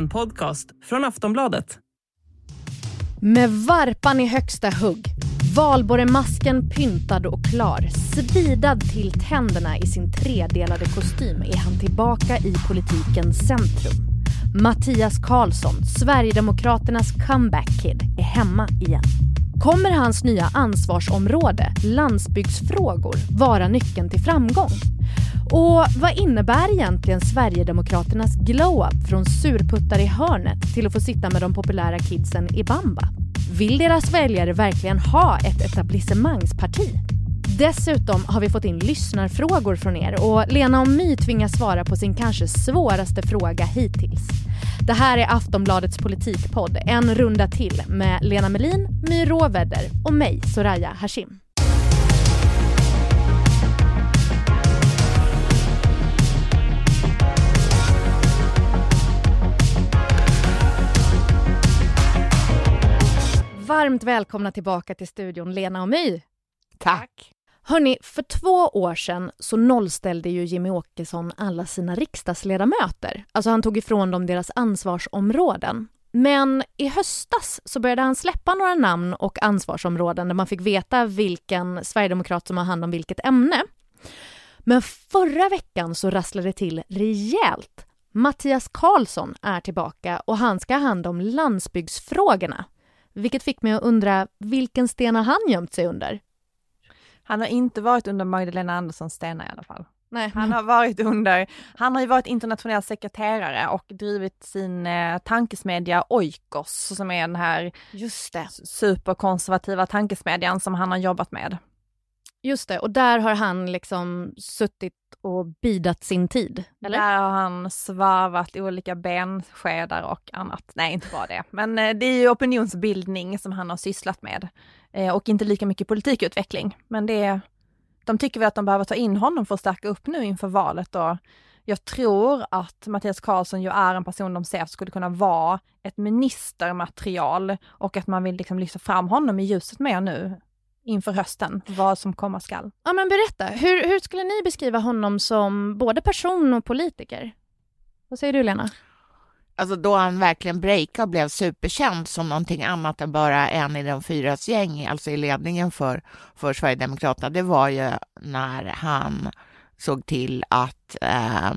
En podcast från Aftonbladet. Med varpan i högsta hugg, valborremasken pyntad och klar, svidad till tänderna i sin tredelade kostym är han tillbaka i politikens centrum. Mattias Karlsson, Sverigedemokraternas comeback-kid, är hemma igen. Kommer hans nya ansvarsområde, landsbygdsfrågor, vara nyckeln till framgång? Och vad innebär egentligen Sverigedemokraternas glow-up från surputtar i hörnet till att få sitta med de populära kidsen i bamba? Vill deras väljare verkligen ha ett etablissemangsparti? Dessutom har vi fått in lyssnarfrågor från er och Lena och My tvingas svara på sin kanske svåraste fråga hittills. Det här är Aftonbladets politikpodd, en runda till med Lena Melin, My Råvedder och mig, Soraya Hashim. Varmt välkomna tillbaka till studion Lena och My. Tack. Hörni, för två år sedan så nollställde ju Jimmy Åkesson alla sina riksdagsledamöter. Alltså han tog ifrån dem deras ansvarsområden. Men i höstas så började han släppa några namn och ansvarsområden där man fick veta vilken sverigedemokrat som har hand om vilket ämne. Men förra veckan så rasslade det till rejält. Mattias Karlsson är tillbaka och han ska ha hand om landsbygdsfrågorna. Vilket fick mig att undra, vilken sten har han gömt sig under? Han har inte varit under Magdalena Anderssons stenar i alla fall. Nej. Han har varit under, han har ju varit internationell sekreterare och drivit sin eh, tankesmedja Oikos som är den här superkonservativa tankesmedjan som han har jobbat med. Just det, och där har han liksom suttit och bidat sin tid, eller? Där har han svarvat olika benskedar och annat. Nej, inte bara det. Men eh, det är ju opinionsbildning som han har sysslat med. Eh, och inte lika mycket politikutveckling. Men det är, de tycker väl att de behöver ta in honom för att stärka upp nu inför valet och jag tror att Mattias Karlsson ju är en person de ser skulle kunna vara ett ministermaterial och att man vill liksom lyfta fram honom i ljuset mer nu inför hösten, vad som komma skall. Ja, men berätta. Hur, hur skulle ni beskriva honom som både person och politiker? Vad säger du, Lena? Alltså då han verkligen breakade och blev superkänd som någonting annat än bara en i de fyras gäng, alltså i ledningen för, för Sverigedemokraterna, det var ju när han såg till att eh,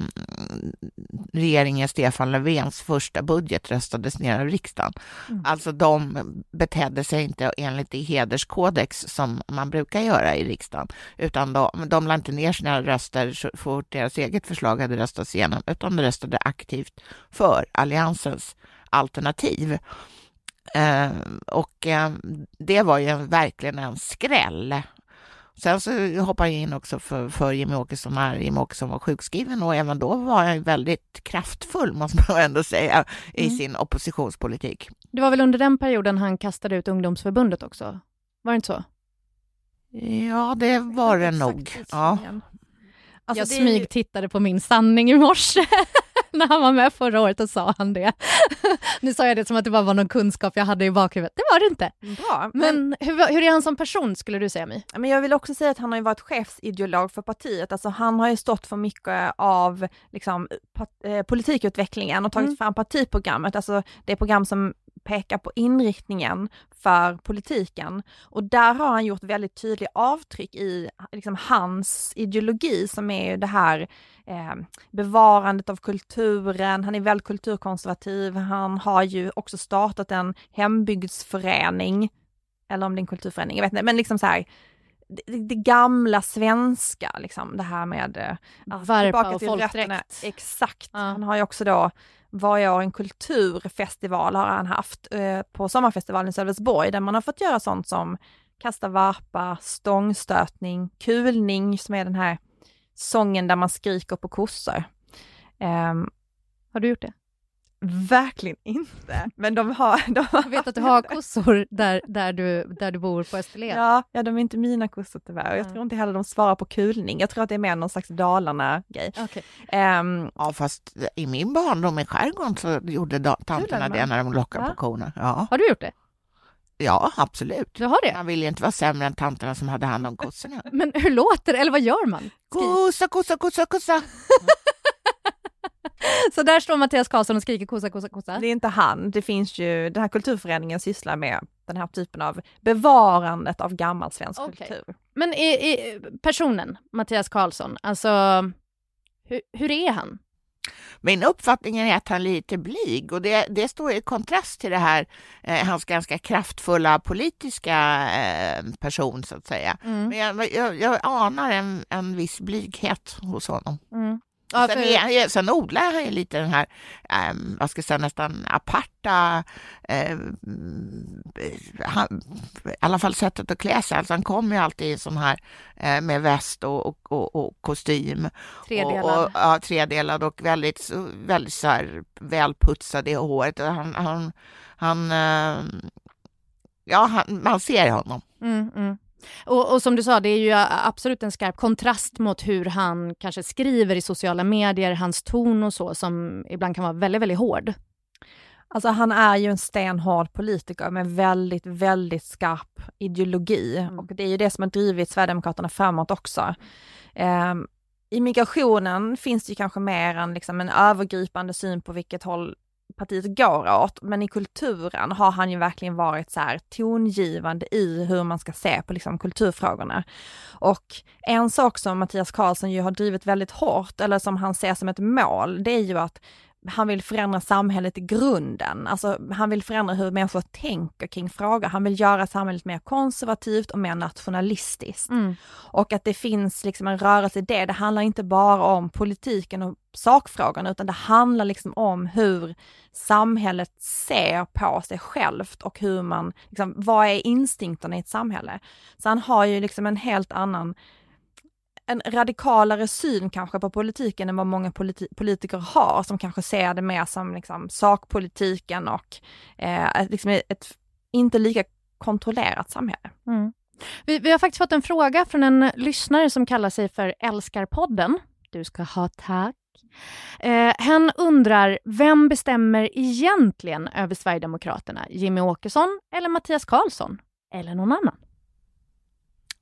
regeringen Stefan Löfvens första budget röstades ner av riksdagen. Mm. Alltså de betedde sig inte enligt det hederskodex som man brukar göra i riksdagen, utan de, de lade inte ner sina röster så fort deras eget förslag hade röstats igenom, utan de röstade aktivt för Alliansens alternativ. Eh, och eh, det var ju verkligen en skräll Sen så hoppade jag in också för, för Jimmie Åkesson när Jimmie Åkesson var sjukskriven och även då var jag väldigt kraftfull, måste man ändå säga, i mm. sin oppositionspolitik. Det var väl under den perioden han kastade ut ungdomsförbundet också? Var det inte så? Ja, det var det nog. Ja. Alltså, jag smygtittade på min sanning i morse. när han var med förra året och sa han det. nu sa jag det som att det bara var någon kunskap jag hade i bakhuvudet. Det var det inte. Bra. Men, men hur, hur är han som person skulle du säga mig? Men jag vill också säga att han har ju varit chefsideolog för partiet. Alltså han har ju stått för mycket av liksom, eh, politikutvecklingen och tagit mm. fram partiprogrammet, alltså det program som pekar på inriktningen för politiken. Och där har han gjort väldigt tydliga avtryck i liksom, hans ideologi som är det här eh, bevarandet av kulturen, han är väldigt kulturkonservativ, han har ju också startat en hembygdsförening, eller om det är en kulturförening, jag vet inte, men liksom så här, det, det, gamla svenska, liksom det här med eh, Varpa och folkdräkt. Exakt. Ja. Han har ju också då varje år en kulturfestival har han haft eh, på sommarfestivalen i Sölvesborg där man har fått göra sånt som kasta varpa, stångstötning, kulning som är den här sången där man skriker på kossor. Um, har du gjort det? Verkligen inte, men de har... De har jag vet att du har kossor där, där, du, där du bor på Österlen. Ja, ja, de är inte mina kossor tyvärr. Jag mm. tror inte heller de svarar på kulning. Jag tror att det är mer någon slags Dalarna-grej. Okay. Um, ehm, ja, fast i min barndom i skärgården så gjorde tanterna det när de lockade ja. på korna. Ja. Har du gjort det? Ja, absolut. Du har det? Man vill ju inte vara sämre än tanterna som hade hand om kossorna. Men hur låter det, eller vad gör man? Kossa, kossa, kossa, kossa. Så där står Mattias Karlsson och skriker kossa, kossa, kossa. Det är inte han. Det finns ju, den här kulturföreningen sysslar med den här typen av bevarandet av gammal svensk Okej. kultur. Men i, i, personen, Mattias Karlsson, alltså hur, hur är han? Min uppfattning är att han är lite blyg och det, det står i kontrast till det här, eh, hans ganska kraftfulla politiska eh, person så att säga. Mm. Men jag, jag, jag anar en, en viss blyghet hos honom. Mm. Ja, sen, är, sen odlar han ju lite den här, eh, vad ska jag säga, nästan aparta, eh, han, i alla fall sättet att klä sig. Alltså han kommer ju alltid i sån här eh, med väst och, och, och, och kostym. tredelad. Och, och, ja, tredelad och väldigt, väldigt så här välputsad i håret. Han, han, han, eh, ja, han, man ser honom. Mm, mm. Och, och som du sa, det är ju absolut en skarp kontrast mot hur han kanske skriver i sociala medier, hans ton och så, som ibland kan vara väldigt, väldigt hård. Alltså han är ju en stenhård politiker med väldigt, väldigt skarp ideologi Mm. och det är ju det som har drivit Sverigedemokraterna framåt också. Ehm, I migrationen finns det ju kanske mer än liksom en övergripande syn på vilket håll partiet går åt, men i kulturen har han ju verkligen varit så här tongivande i hur man ska se på liksom kulturfrågorna. Och en sak som Mattias Karlsson ju har drivit väldigt hårt, eller som han ser som ett mål, det är ju att han vill förändra samhället i grunden. Alltså han vill förändra hur människor tänker kring frågor. Han vill göra samhället mer konservativt och mer nationalistiskt. Mm. Och att det finns liksom en rörelse i det. Det handlar inte bara om politiken och sakfrågorna utan det handlar liksom om hur samhället ser på sig självt och hur man, liksom, vad är instinkterna i ett samhälle? Så han har ju liksom en helt annan en radikalare syn kanske på politiken än vad många politi politiker har, som kanske ser det mer som liksom sakpolitiken och eh, ett- liksom ett inte lika kontrollerat samhälle. Mm. Vi, vi har faktiskt fått en fråga från en lyssnare som kallar sig för Älskarpodden. Du ska ha tack. Eh, hen undrar, vem bestämmer egentligen över Sverigedemokraterna? Jimmy Åkesson eller Mattias Karlsson? Eller någon annan?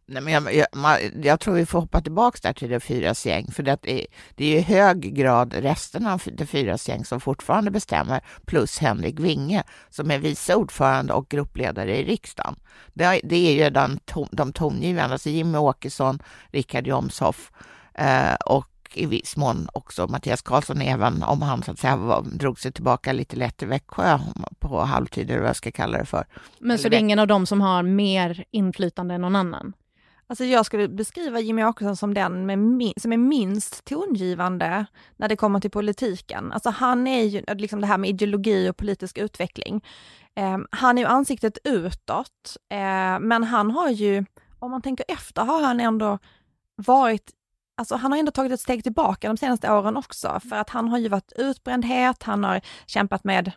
Nej, men jag, jag, jag tror vi får hoppa tillbaka där till det fyras gäng, för det är, det är i hög grad resten av det fyras gäng som fortfarande bestämmer, plus Henrik Winge som är vice ordförande och gruppledare i riksdagen. Det, är- det är ju den, de tongivande, alltså Jimmy Åkesson, Richard Jomshoff eh, och i viss mån också Mattias Karlsson, även om han så att säga var, drog sig tillbaka lite lätt till Växjö på halvtid, eller vad jag ska kalla det för. Men så Eller det är ingen av dem som har mer inflytande än någon annan? Alltså jag skulle beskriva Jimmy Åkesson som den med som är minst tongivande när det kommer till politiken. Alltså han är ju liksom det här med ideologi och politisk utveckling. Eh, han är ju ansiktet utåt, eh, men han har ju, om man tänker efter, har han ändå varit Alltså han har ändå tagit ett steg tillbaka de senaste åren också, för att han har ju varit utbrändhet, han har kämpat med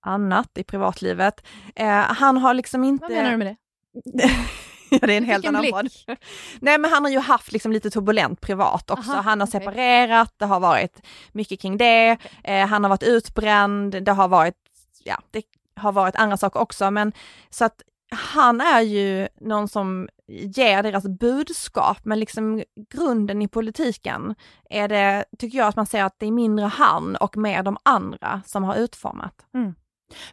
annat i privatlivet. Eh, han har liksom inte... Vad menar du med det? ja, det är en helt Vilken annan blick. podd. Nej, men han har ju haft liksom lite turbulent privat också. Aha, han har okej. separerat, det har varit mycket kring det. Eh, han har varit utbränd, det har varit, ja, det har varit andra saker också, men så att han är ju någon som ger deras budskap, men liksom grunden i politiken är det, tycker jag, att man ser att det är mindre han och mer de andra som har utformat.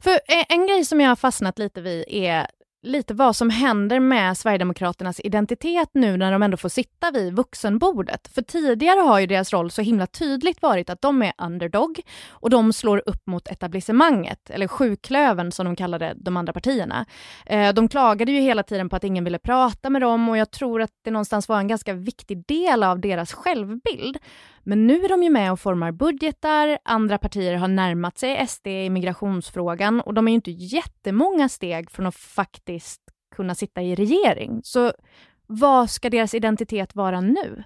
För en, en grej som jag har fastnat lite vid är lite vad som händer med Sverigedemokraternas identitet nu när de ändå får sitta vid vuxenbordet. För tidigare har ju deras roll så himla tydligt varit att de är underdog och de slår upp mot etablissemanget, eller sjuklöven som de kallade de andra partierna. Eh, de klagade ju hela tiden på att ingen ville prata med dem och jag tror att det någonstans var en ganska viktig del av deras självbild. Men nu är de ju med och formar budgetar, andra partier har närmat sig SD i migrationsfrågan och de är ju inte jättemånga steg från att faktiskt kunna sitta i regering. Så vad ska deras identitet vara nu?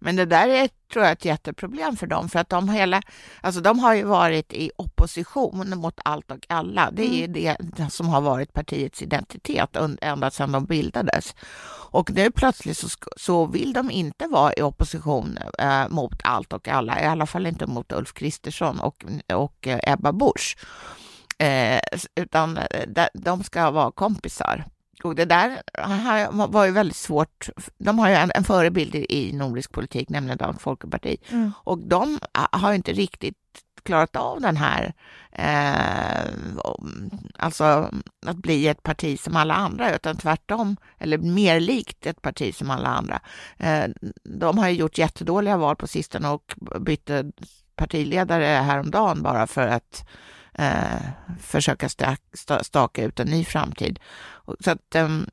Men det där är, tror jag, ett jätteproblem för dem, för att de hela, alltså de har ju varit i opposition mot allt och alla. Det är ju det som har varit partiets identitet ända sedan de bildades. Och nu plötsligt så, så vill de inte vara i opposition eh, mot allt och alla, i alla fall inte mot Ulf Kristersson och, och eh, Ebba Busch. Eh, utan eh, de- de ska vara kompisar. Och det där var ju väldigt svårt. De har ju en, en förebild i nordisk politik, nämligen Dansk Folkeparti. Mm. Och de har inte riktigt klarat av den här, eh, alltså att bli ett parti som alla andra, utan tvärtom, eller mer likt ett parti som alla andra. Eh, de har ju gjort jättedåliga val på sistone och bytte partiledare häromdagen bara för att eh, försöka staka ut en ny framtid. Så att, um,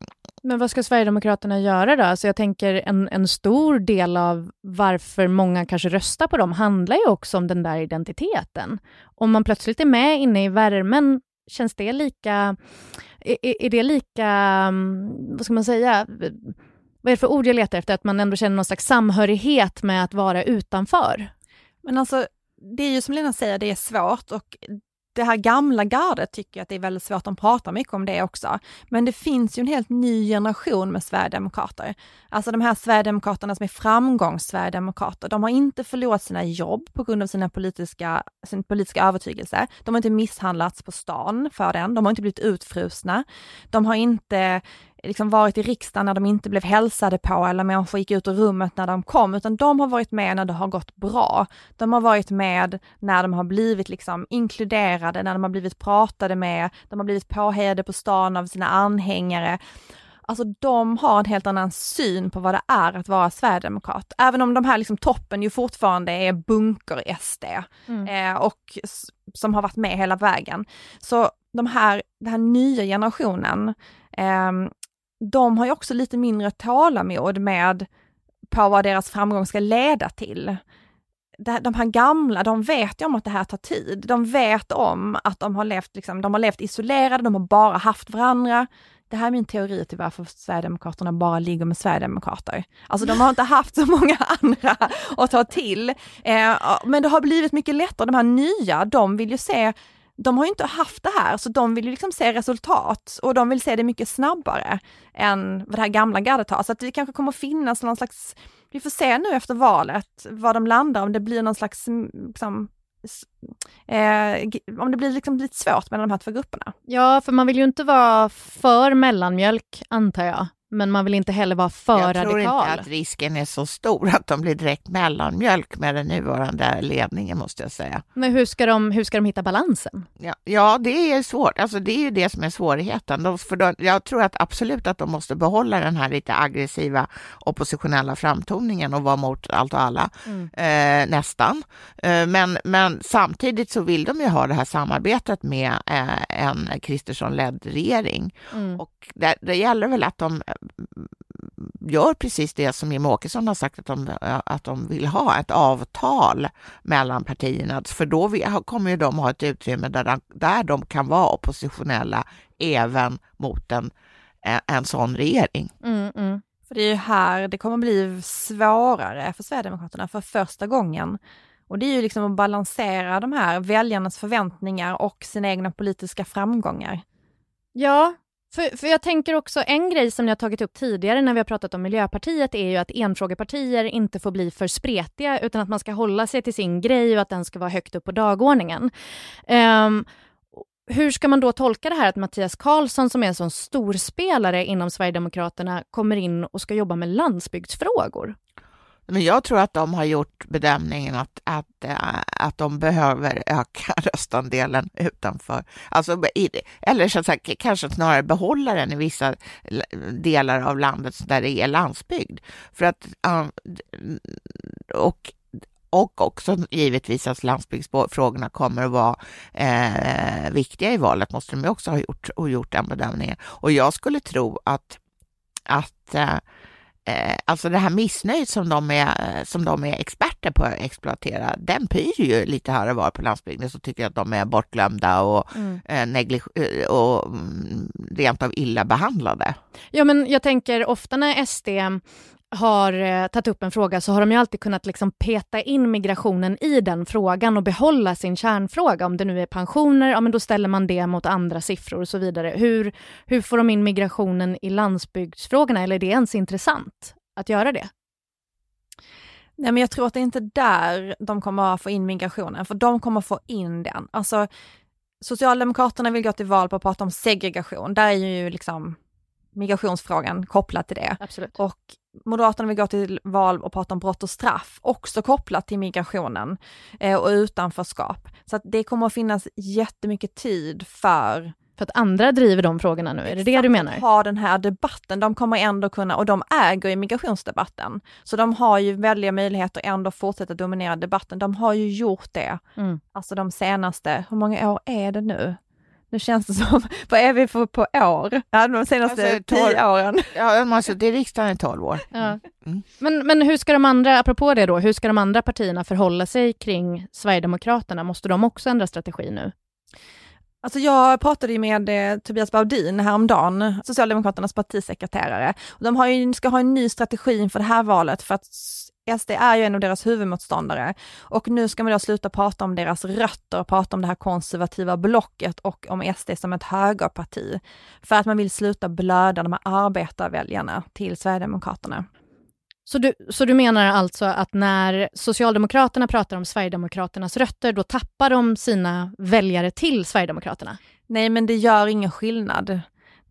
men vad ska Sverigedemokraterna göra då? Alltså jag tänker en, en stor del av varför många kanske röstar på dem handlar ju också om den där identiteten. Om man plötsligt är med inne i värmen, känns det lika... Är, är det lika, mm, vad ska man säga, vad är det för ord jag letar efter? Att man ändå känner någon slags samhörighet med att vara utanför? Men alltså, det är ju som Lena säger, det är svårt och det här gamla gardet tycker jag att det är väldigt svårt, de pratar mycket om det också. Men det finns ju en helt ny generation med sverigedemokrater. Alltså de här sverigedemokraterna som är framgångssverigedemokrater, de har inte förlorat sina jobb på grund av sina politiska, sin politiska övertygelse. De har inte misshandlats på stan för den, de har inte blivit utfrusna. De har inte liksom varit i riksdagen när de inte blev hälsade på eller människor gick ut ur rummet när de kom, utan de har varit med när det har gått bra. De har varit med när de har blivit liksom inkluderade, när de har blivit pratade med, de har blivit påhejade på stan av sina anhängare. Alltså de har en helt annan syn på vad det är att vara sverigedemokrat. Även om de här liksom toppen ju fortfarande är bunker-SD mm. eh, och som har varit med hela vägen. Så de här, den här nya generationen, eh, de har ju också lite mindre tålamod med på vad deras framgång ska leda till. De här gamla, de vet ju om att det här tar tid. De vet om att de har levt, liksom, de har levt isolerade, de har bara haft varandra. Det här är min teori till varför Sverigedemokraterna bara ligger med Sverigedemokrater. Alltså de har inte haft så många andra att ta till. Eh, men det har blivit mycket lättare. De här nya, de vill ju se de har ju inte haft det här, så de vill ju liksom se resultat och de vill se det mycket snabbare än vad det här gamla gardet har. Så att det kanske kommer finnas någon slags, vi får se nu efter valet vad de landar, om det blir någon slags mm, liksom, Eh, om det blir liksom lite svårt mellan de här två grupperna. Ja, för man vill ju inte vara för mellanmjölk, antar jag men man vill inte heller vara för radikal. Jag tror inte att risken är så stor att de blir direkt mellanmjölk med den nuvarande ledningen, måste jag säga. Men hur ska de, hur ska de hitta balansen? Ja, ja det är svårt. Alltså, det är ju det som är svårigheten. De, för de, jag tror att absolut att de måste behålla den här lite aggressiva oppositionella framtoningen och vara mot allt och alla, mm. eh, nästan. Eh, men, men samtidigt så vill de ju ha det här samarbetet med eh, en Kristersson-ledd regering. Mm. Och det, det gäller väl att de gör precis det som Jimmie Åkesson har sagt att de, att de vill ha, ett avtal mellan partierna. För då kommer ju de ha ett utrymme där de, där de kan vara oppositionella även mot en, en sån regering. Mm, mm. För det är ju här det kommer bli svårare för Sverigedemokraterna för första gången. Och det är ju liksom att balansera de här väljarnas förväntningar och sina egna politiska framgångar. Ja, för, för jag tänker också, en grej som ni har tagit upp tidigare när vi har pratat om Miljöpartiet är ju att enfrågepartier inte får bli för spretiga utan att man ska hålla sig till sin grej och att den ska vara högt upp på dagordningen. Um, hur ska man då tolka det här att Mattias Karlsson som är en sån storspelare inom Sverigedemokraterna kommer in och ska jobba med landsbygdsfrågor? Men jag tror att de har gjort bedömningen att, att, eh, att de behöver öka röstandelen utanför. Alltså, eller så sagt, kanske snarare behålla den i vissa delar av landet där det är landsbygd. För att, och och också givetvis att landsbygdsfrågorna kommer att vara eh, viktiga i valet, måste de också ha gjort, och gjort den bedömningen. Och jag skulle tro att, att eh, alltså det här missnöjet som de, är, som de är experter på att exploatera, den pyr ju lite här och var på landsbygden som tycker att de är bortglömda och, mm. eh, eh, och mm, rent av illa behandlade. Ja, men jag tänker ofta när SD har eh, tagit upp en fråga så har de ju alltid kunnat liksom peta in migrationen i den frågan och behålla sin kärnfråga. Om det nu är pensioner, ja men då ställer man det mot andra siffror och så vidare. Hur, hur får de in migrationen i landsbygdsfrågorna, eller är det ens intressant att göra det? Nej men jag tror att det är inte där de kommer att få in migrationen, för de kommer få in den. Alltså Socialdemokraterna vill gå till val på att prata om segregation, där är ju liksom migrationsfrågan kopplat till det. Absolut. Och Moderaterna vill gå till val och prata om brott och straff, också kopplat till migrationen eh, och utanförskap. Så att det kommer att finnas jättemycket tid för För att andra driver de frågorna nu, är det det du menar? ha den här debatten. De kommer ändå kunna, och de äger ju migrationsdebatten, så de har ju väldiga möjligheter ändå fortsätta dominera debatten. De har ju gjort det, Mm. alltså de senaste, hur många år är det nu? Nu känns det som, vad är vi för på år? Ja, de senaste Alltså, tio tolv- åren. Ja, de har suttit i riksdagen i 12 år. Ja. Mm. Men, men hur ska de andra, apropå det då, hur ska de andra partierna förhålla sig kring Sverigedemokraterna? Måste de också ändra strategi nu? Alltså jag pratade ju med eh, Tobias Baudin häromdagen, Socialdemokraternas partisekreterare. Och de har ju, ska ha en ny strategi inför det här valet för att SD är ju en av deras huvudmotståndare. Och nu ska man då sluta prata om deras rötter och prata om det här konservativa blocket och om SD som ett högerparti. För att man vill sluta blöda de här arbetarväljarna till Sverigedemokraterna. Så du, så du menar alltså att när Socialdemokraterna pratar om Sverigedemokraternas rötter, då tappar de sina väljare till Sverigedemokraterna? Nej, men det gör ingen skillnad.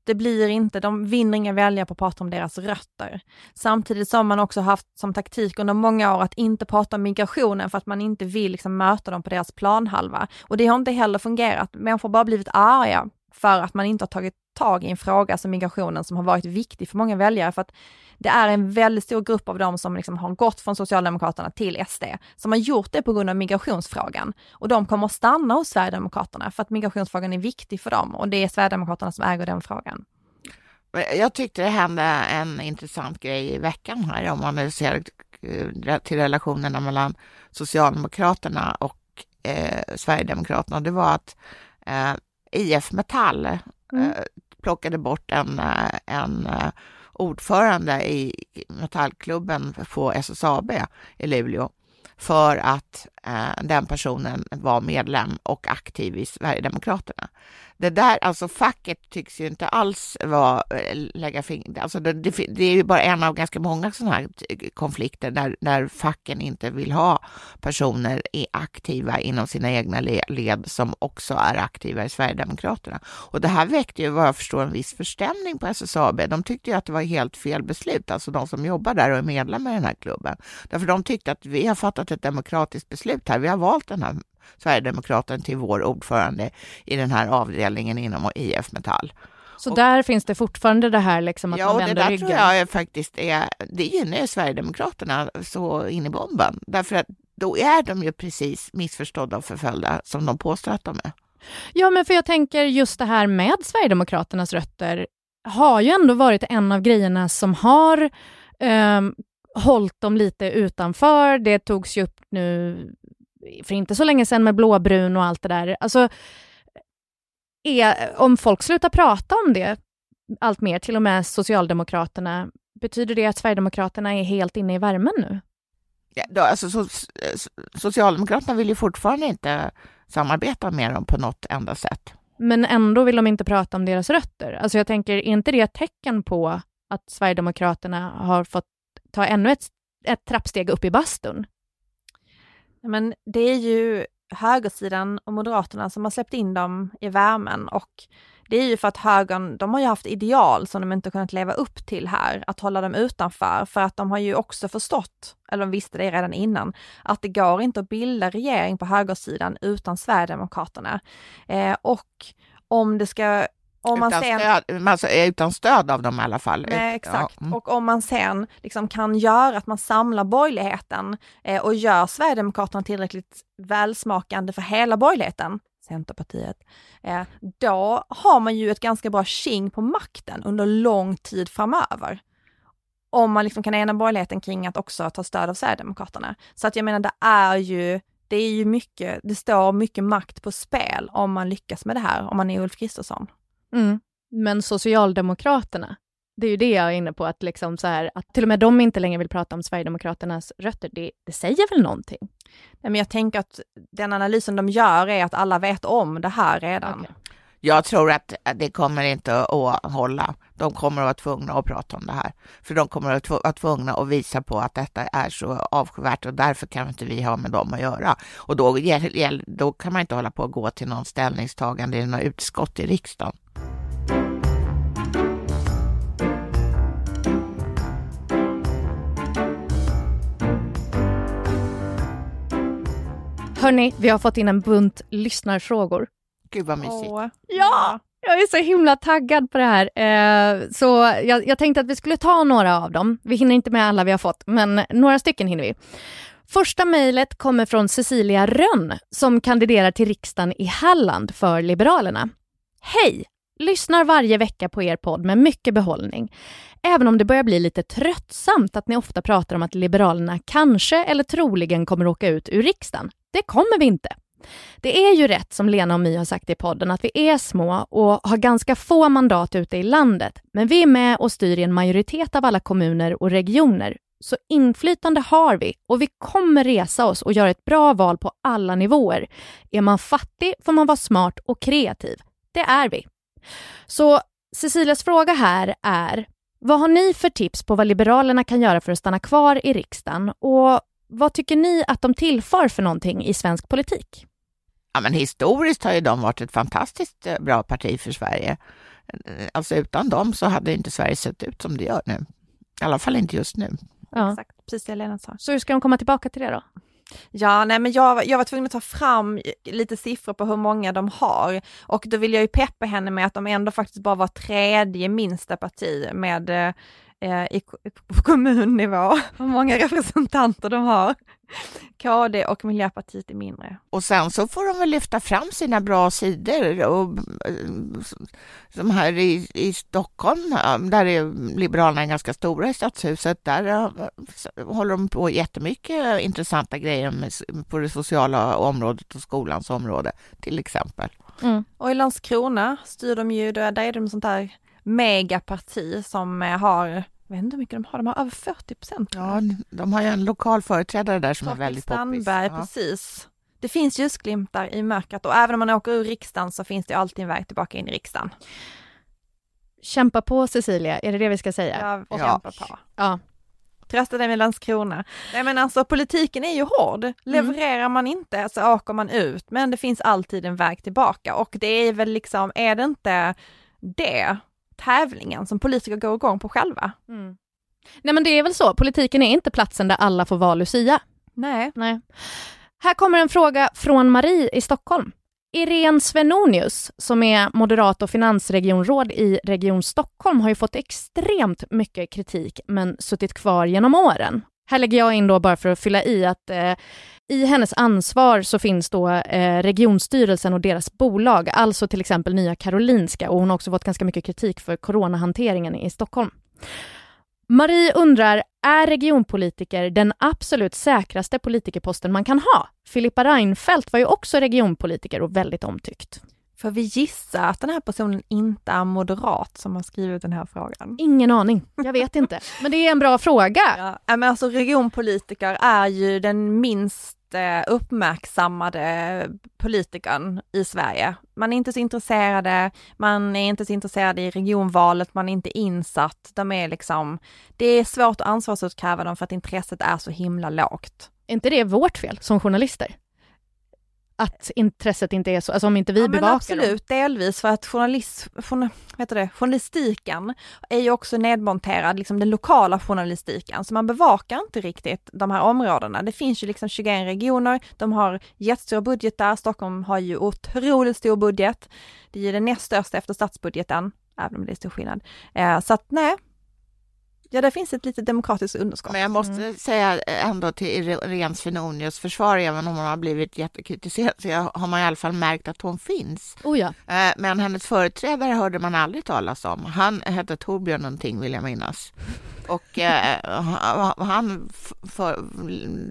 Det blir inte, de vinner inga väljare på att prata om deras rötter. Samtidigt som man också haft som taktik under många år att inte prata om migrationen för att man inte vill liksom möta dem på deras planhalva. Och det har inte heller fungerat. Människor har bara blivit arga för att man inte har tagit tag i en fråga som migrationen som har varit viktig för många väljare. För att det är en väldigt stor grupp av dem som liksom har gått från Socialdemokraterna till SD, som har gjort det på grund av migrationsfrågan. Och de kommer att stanna hos Sverigedemokraterna för att migrationsfrågan är viktig för dem och det är Sverigedemokraterna som äger den frågan. Jag tyckte det hände en intressant grej i veckan här om man nu ser eh, till relationerna mellan Socialdemokraterna och eh, Sverigedemokraterna. Det var att eh, IF Metall eh, Mm. plockade bort en, eh, en eh, ordförande i Metallklubben på SSAB i Luleå för att Eh, den personen var medlem och aktiv i Sverigedemokraterna. Det där, alltså facket tycks ju inte alls vara, eh, lägga fingret, alltså det, det, det är ju bara en av ganska många sådana här eh, konflikter där, där facken inte vill ha personer i, aktiva inom sina egna led som också är aktiva i Sverigedemokraterna. Och det här väckte ju vad jag förstår en viss förstämning på SSAB. De tyckte ju att det var helt fel beslut, alltså de som jobbar där och är medlemmar i den här klubben. Därför de tyckte att vi har fattat ett demokratiskt beslut här. Vi har valt den här Sverigedemokraten till vår ordförande i den här avdelningen inom IF Metall. Så Och- där finns det fortfarande det här liksom att ja, man och det vänder där ryggen? tror jag faktiskt är, det gynnar ju Sverigedemokraterna så in i bomben. Därför att då är de ju precis missförstådda och förföljda som de påstår att de är. Ja, men för jag tänker just det här med Sverigedemokraternas rötter har ju ändå varit en av grejerna som har um, hållit dem lite utanför. Det togs ju upp nu för inte så länge sedan med blåbrun och allt det där. Alltså, är, om folk slutar prata om det allt mer, till och med Socialdemokraterna, betyder det att Sverigedemokraterna är helt inne i värmen nu? Ja, då, alltså, so, Socialdemokraterna vill ju fortfarande inte samarbeta med dem på något enda sätt. Men ändå vill de inte prata om deras rötter. Alltså jag tänker, är inte det ett tecken på att Sverigedemokraterna har fått ta ännu ett, ett trappsteg upp i bastun? Men det är ju högersidan och Moderaterna som har släppt in dem i värmen och det är ju för att högern, de har ju haft ideal som de inte kunnat leva upp till här, att hålla dem utanför, för att de har ju också förstått, eller de visste det redan innan, att det går inte att bilda regering på högersidan utan Sverigedemokraterna. Eh, och om det ska, om man utan, sen... stöd, alltså, utan stöd av dem i alla fall. Nej, exakt. ja, mm. Och om man sen liksom kan göra att man samlar borgerligheten eh, och gör Sverigedemokraterna tillräckligt välsmakande för hela borgerligheten, Centerpartiet, eh, då har man ju ett ganska bra king på makten under lång tid framöver. Om man liksom kan ena borgerligheten kring att också ta stöd av Sverigedemokraterna. Så att jag menar, det är ju det är ju mycket, det står mycket makt på spel om man lyckas med det här, om man är Ulf Kristersson. Mm. Men Socialdemokraterna, det är ju det jag är inne på, att, liksom så här, att till och med de inte längre vill prata om Sverigedemokraternas rötter, det, det säger väl någonting? Nej, men jag tänker att den analysen de gör är att alla vet om det här redan. Okej. Jag tror att det kommer inte att hålla. De kommer att vara tvungna att prata om det här. För de kommer att vara tvungna att visa på att detta är så avskyvärt och därför kan inte vi ha med dem att göra. Och då, då kan man inte hålla på att gå till någon ställningstagande i något utskott i riksdagen. Hörni, vi har fått in en bunt lyssnarfrågor. Gud vad mysigt. Åh. Ja! Jag är så himla taggad på det här. Eh, så jag, jag tänkte att vi skulle ta några av dem. Vi hinner inte med alla vi har fått, men några stycken hinner vi. Första mejlet kommer från Cecilia Rönn som kandiderar till riksdagen i Halland för Liberalerna. Hej! Lyssnar varje vecka på er podd med mycket behållning. Även om det börjar bli lite tröttsamt att ni ofta pratar om att Liberalerna kanske eller troligen kommer åka ut ur riksdagen. Det kommer vi inte. Det är ju rätt som Lena och My har sagt i podden att vi är små och har ganska få mandat ute i landet. Men vi är med och styr i en majoritet av alla kommuner och regioner. Så inflytande har vi och vi kommer resa oss och göra ett bra val på alla nivåer. Är man fattig får man vara smart och kreativ. Det är vi. Så Cecilias fråga här är, vad har ni för tips på vad Liberalerna kan göra för att stanna kvar i riksdagen? Och vad tycker ni att de tillför för någonting i svensk politik? Ja, men historiskt har ju de varit ett fantastiskt eh, bra parti för Sverige. Eh, alltså utan dem så hade inte Sverige sett ut som det gör nu. I alla fall inte just nu. Ja. Exakt, precis det Lena sa. Så hur ska de komma tillbaka till det då? Ja, nej men jag, jag var tvungen att ta fram lite siffror på hur många de har och då vill jag ju peppa henne med att de ändå faktiskt bara var tredje minsta parti med eh, i, på kommunnivå, hur många representanter de har. KD och Miljöpartiet är mindre. Och sen så får de väl lyfta fram sina bra sidor. Och, som här i, i Stockholm, där är Liberalerna ganska stora i Stadshuset, där håller de på jättemycket intressanta grejer med, på det sociala området och skolans område, till exempel. Mm. Och i Landskrona styr de ju, där är de sånt här megaparti som har jag vet inte hur mycket de har, de har över 40 procent. Ja, de har ju en lokal företrädare där som Torkel är väldigt Strandberg, poppis. Ja. precis. Det finns ljusglimtar i mörkret och även om man åker ur riksdagen så finns det alltid en väg tillbaka in i riksdagen. Kämpa på Cecilia, är det det vi ska säga? Ja. kämpar på. Ja. Trösta dig med Landskrona. Nej men alltså politiken är ju hård. Levererar man inte så åker man ut, men det finns alltid en väg tillbaka och det är väl liksom, är det inte det, tävlingen som politiker går igång på själva? Mm. Nej men det är väl så, politiken är inte platsen där alla får vara Lucia. Nej. Nej. Här kommer en fråga från Marie i Stockholm. Irene Svenonius, som är moderat och finansregionråd i Region Stockholm, har ju fått extremt mycket kritik men suttit kvar genom åren. Här lägger jag in då bara för att fylla i att eh, i hennes ansvar så finns då eh, regionstyrelsen och deras bolag, alltså till exempel Nya Karolinska och hon har också fått ganska mycket kritik för coronahanteringen i Stockholm. Marie undrar, är regionpolitiker den absolut säkraste politikerposten man kan ha? Filippa Reinfeldt var ju också regionpolitiker och väldigt omtyckt. Får vi gissa att den här personen inte är moderat som har skrivit den här frågan? Ingen aning, jag vet inte. Men det är en bra fråga. Ja, men alltså regionpolitiker är ju den minst eh, uppmärksammade politikern i Sverige. Man är inte så intresserade, man är inte så intresserad i regionvalet, man är inte insatt. De är liksom, det är svårt att ansvarsutkräva dem för att intresset är så himla lågt. Är inte det vårt fel som journalister? Att intresset inte är så, alltså om inte vi ja, bevakar absolut, dem. delvis för att journalist, journal, vet det, journalistiken är ju också nedmonterad, liksom den lokala journalistiken, så man bevakar inte riktigt de här områdena. Det finns ju liksom 21 regioner, de har jättestora budgetar, Stockholm har ju otroligt stor budget. Det är ju den näst största efter statsbudgeten, även om det är stor skillnad. Eh, så att nej, Ja, det finns ett litet demokratiskt underskott. Men jag måste Mm. säga ändå till Irene Svenonius försvar, även om hon har blivit jättekritiserad, så jag, har man i alla fall märkt att hon finns. Oh ja. Eh, Men hennes företrädare hörde man aldrig talas om. Han hette Torbjörn någonting vill jag minnas. Och eh, han- för,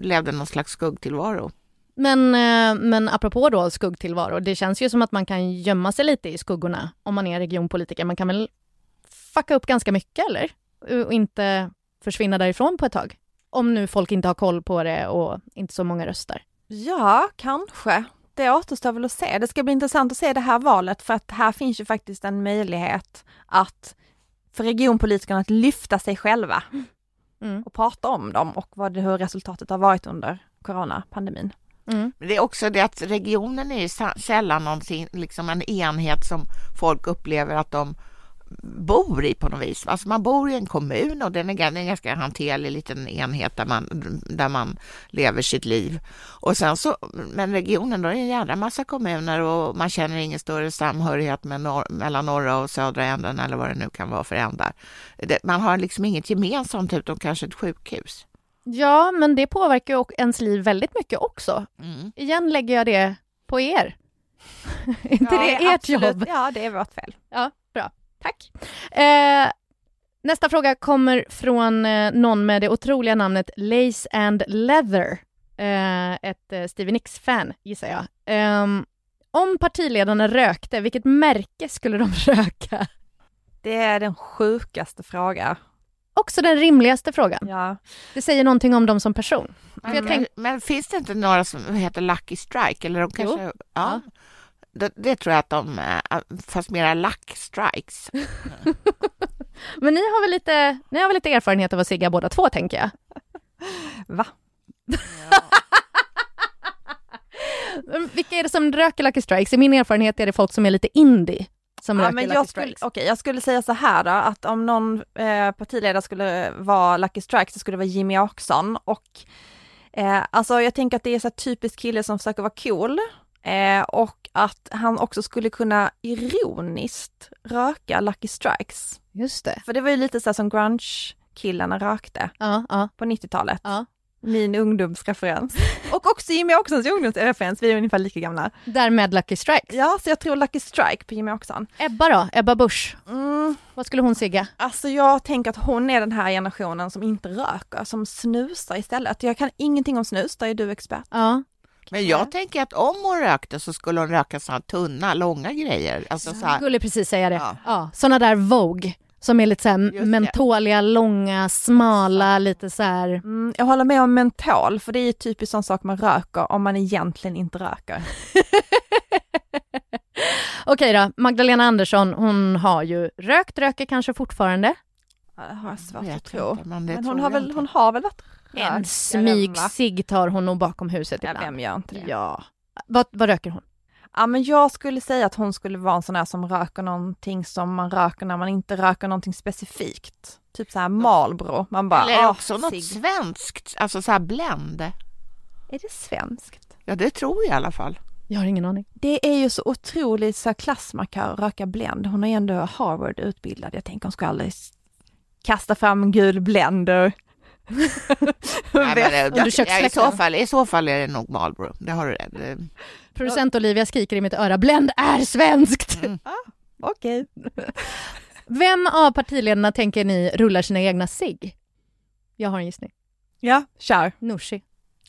levde någon slags skuggtillvaro. Men, eh, men apropå då skuggtillvaro, det känns ju som att man kan gömma sig lite i skuggorna om man är regionpolitiker. Man kan väl fucka upp ganska mycket eller? Och inte försvinna därifrån på ett tag. Om nu folk inte har koll på det och inte så många röstar. Ja, kanske. Det återstår väl att se. Det ska bli intressant att se det här valet för att här finns ju faktiskt en möjlighet att för regionpolitikerna att lyfta sig själva Mm. och prata om dem och vad det, hur resultatet har varit under coronapandemin. Mm. Men det är också det att regionen är ju sällan någonting, liksom en enhet som folk upplever att de bor i på något vis. Alltså man bor i en kommun och den är en ganska hanterlig liten enhet där man, där man lever sitt liv. Och sen så, men regionen då är det en jävla massa kommuner och man känner ingen större samhörighet med norr, mellan norra och södra änden eller vad det nu kan vara för ändar. Man har liksom inget gemensamt utom kanske ett sjukhus. Ja, men det påverkar ju ens liv väldigt mycket också. Mm. Igen lägger jag det på er. inte ja, det ert absolut. jobb? Ja, det är vårt fel. Ja. Tack. Eh, nästa fråga kommer från eh, någon med det otroliga namnet Lace and Leather. Eh, ett eh, Stevie Nicks-fan, gissar jag. Ehm, om partiledarna rökte, vilket märke skulle de röka? Det är den sjukaste frågan. Också den rimligaste frågan. Ja. Det säger någonting om dem som person. Men, tänk... men, finns det inte några som heter Lucky Strike? Eller de kanske... Jo. Ja. Det, det, tror jag att de, eh, fast mera luck strikes. men ni har väl lite, ni har väl lite erfarenhet av att sigga båda två, tänker jag? Va? Ja. Vilka är det som röker Lucky Strikes? I min erfarenhet är det folk som är lite indie som ja, men jag skulle, okay, jag skulle säga så här då, att om någon eh, partiledare skulle vara Lucky Strike så skulle det vara Jimmy Åkesson och eh, alltså jag tänker att det är så typiskt kille som försöker vara cool eh, och att han också skulle kunna ironiskt röka Lucky Strikes. Just det. För det var ju lite så som grunge-killarna rökte ja, ja. på 90-talet. Ja. Min ungdomsreferens. Och också Jimmy Åkessons ungdomsreferens, vi är ungefär lika gamla. Därmed Lucky Strike. Ja, så jag tror Lucky Strike på Jimmy Åkesson. Ebba då? Ebba Busch? Mm. Vad skulle hon sigga? Alltså jag tänker att hon är den här generationen som inte röker, som snusar istället. Jag kan ingenting om snus, där är du expert. Ja. Men jag tänker att om hon rökte så skulle hon röka sådana tunna, långa grejer. Alltså så här. skulle precis säga det. Ja. ja. Sådana där Vogue som är lite så här mentoliga, långa, smala, lite så här. Mm, jag håller med om mentol, för det är typiskt sån sak man röker om man egentligen inte röker. Okej då, Magdalena Andersson, hon har ju rökt, röker kanske fortfarande. Det har jag svårt att tro. Men, men hon, har väl, hon har väl varit rökt? En smygsig tar hon nog bakom huset ibland. Ja, vem gör inte det? Ja. Vad, vad röker hon? Ja men jag skulle säga att hon skulle vara en sån här som röker någonting som man röker när man inte röker någonting specifikt. Typ så här Marlboro. Man bara, Eller också något svenskt, alltså så här Blend. Är det svenskt? Ja det tror jag i alla fall. Jag har ingen aning. Det är ju så otroligt så klassmarkör att röka Blend. Hon är ändå Harvard utbildad. Jag tänker hon ska aldrig kasta fram en gul Blender. Nej, men, det, ja, i, så fall, I så fall är det nog Marlboro. Det har du rätt. Producent Olivia skriker i mitt öra, Blend är svenskt! Mm. Ah, Okej. Okay. Vem av partiledarna tänker ni rullar sina egna sig? Jag har en gissning. Ja, kör. Nooshi.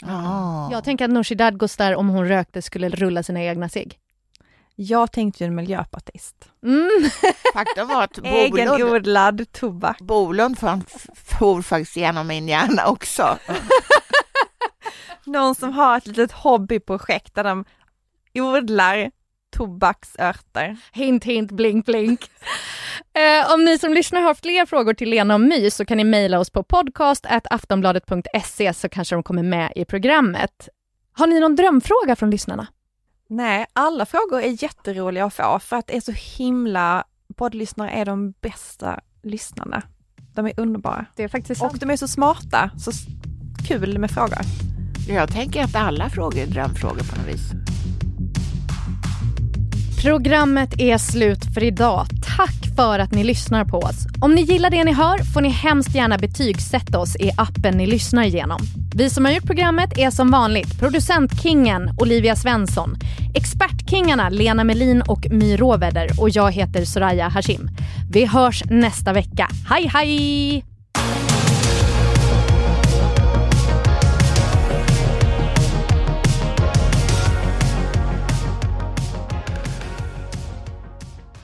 Oh. Jag tänker att Nooshi Dadgostar, om hon rökte, skulle rulla sina egna sig. Jag tänkte ju en miljöpartist. Mm. Faktum var att Bolund, Egenodlad tobak. Bolund for faktiskt genom min hjärna också. Någon som har ett litet hobbyprojekt där de odlar tobaksörter. Hint, hint, blink, blink. eh, om ni som lyssnar har fler frågor till Lena och My så kan ni mejla oss på podcast.aftonbladet.se så kanske de kommer med i programmet. Har ni någon drömfråga från lyssnarna? Nej, alla frågor är jätteroliga att få för att det är så himla, poddlyssnare är de bästa lyssnarna. De är underbara. Det är faktiskt sant. Och de är så smarta, så kul med frågor. Jag tänker att alla frågor är drömfrågor på något vis. Programmet är slut för idag. Tack för att ni lyssnar på oss. Om ni gillar det ni hör får ni hemskt gärna betygsätta oss i appen ni lyssnar igenom. Vi som har gjort programmet är som vanligt producentkingen Olivia Svensson, expertkingarna Lena Melin och My Råväder och jag heter Soraya Hashim. Vi hörs nästa vecka. Hej hej!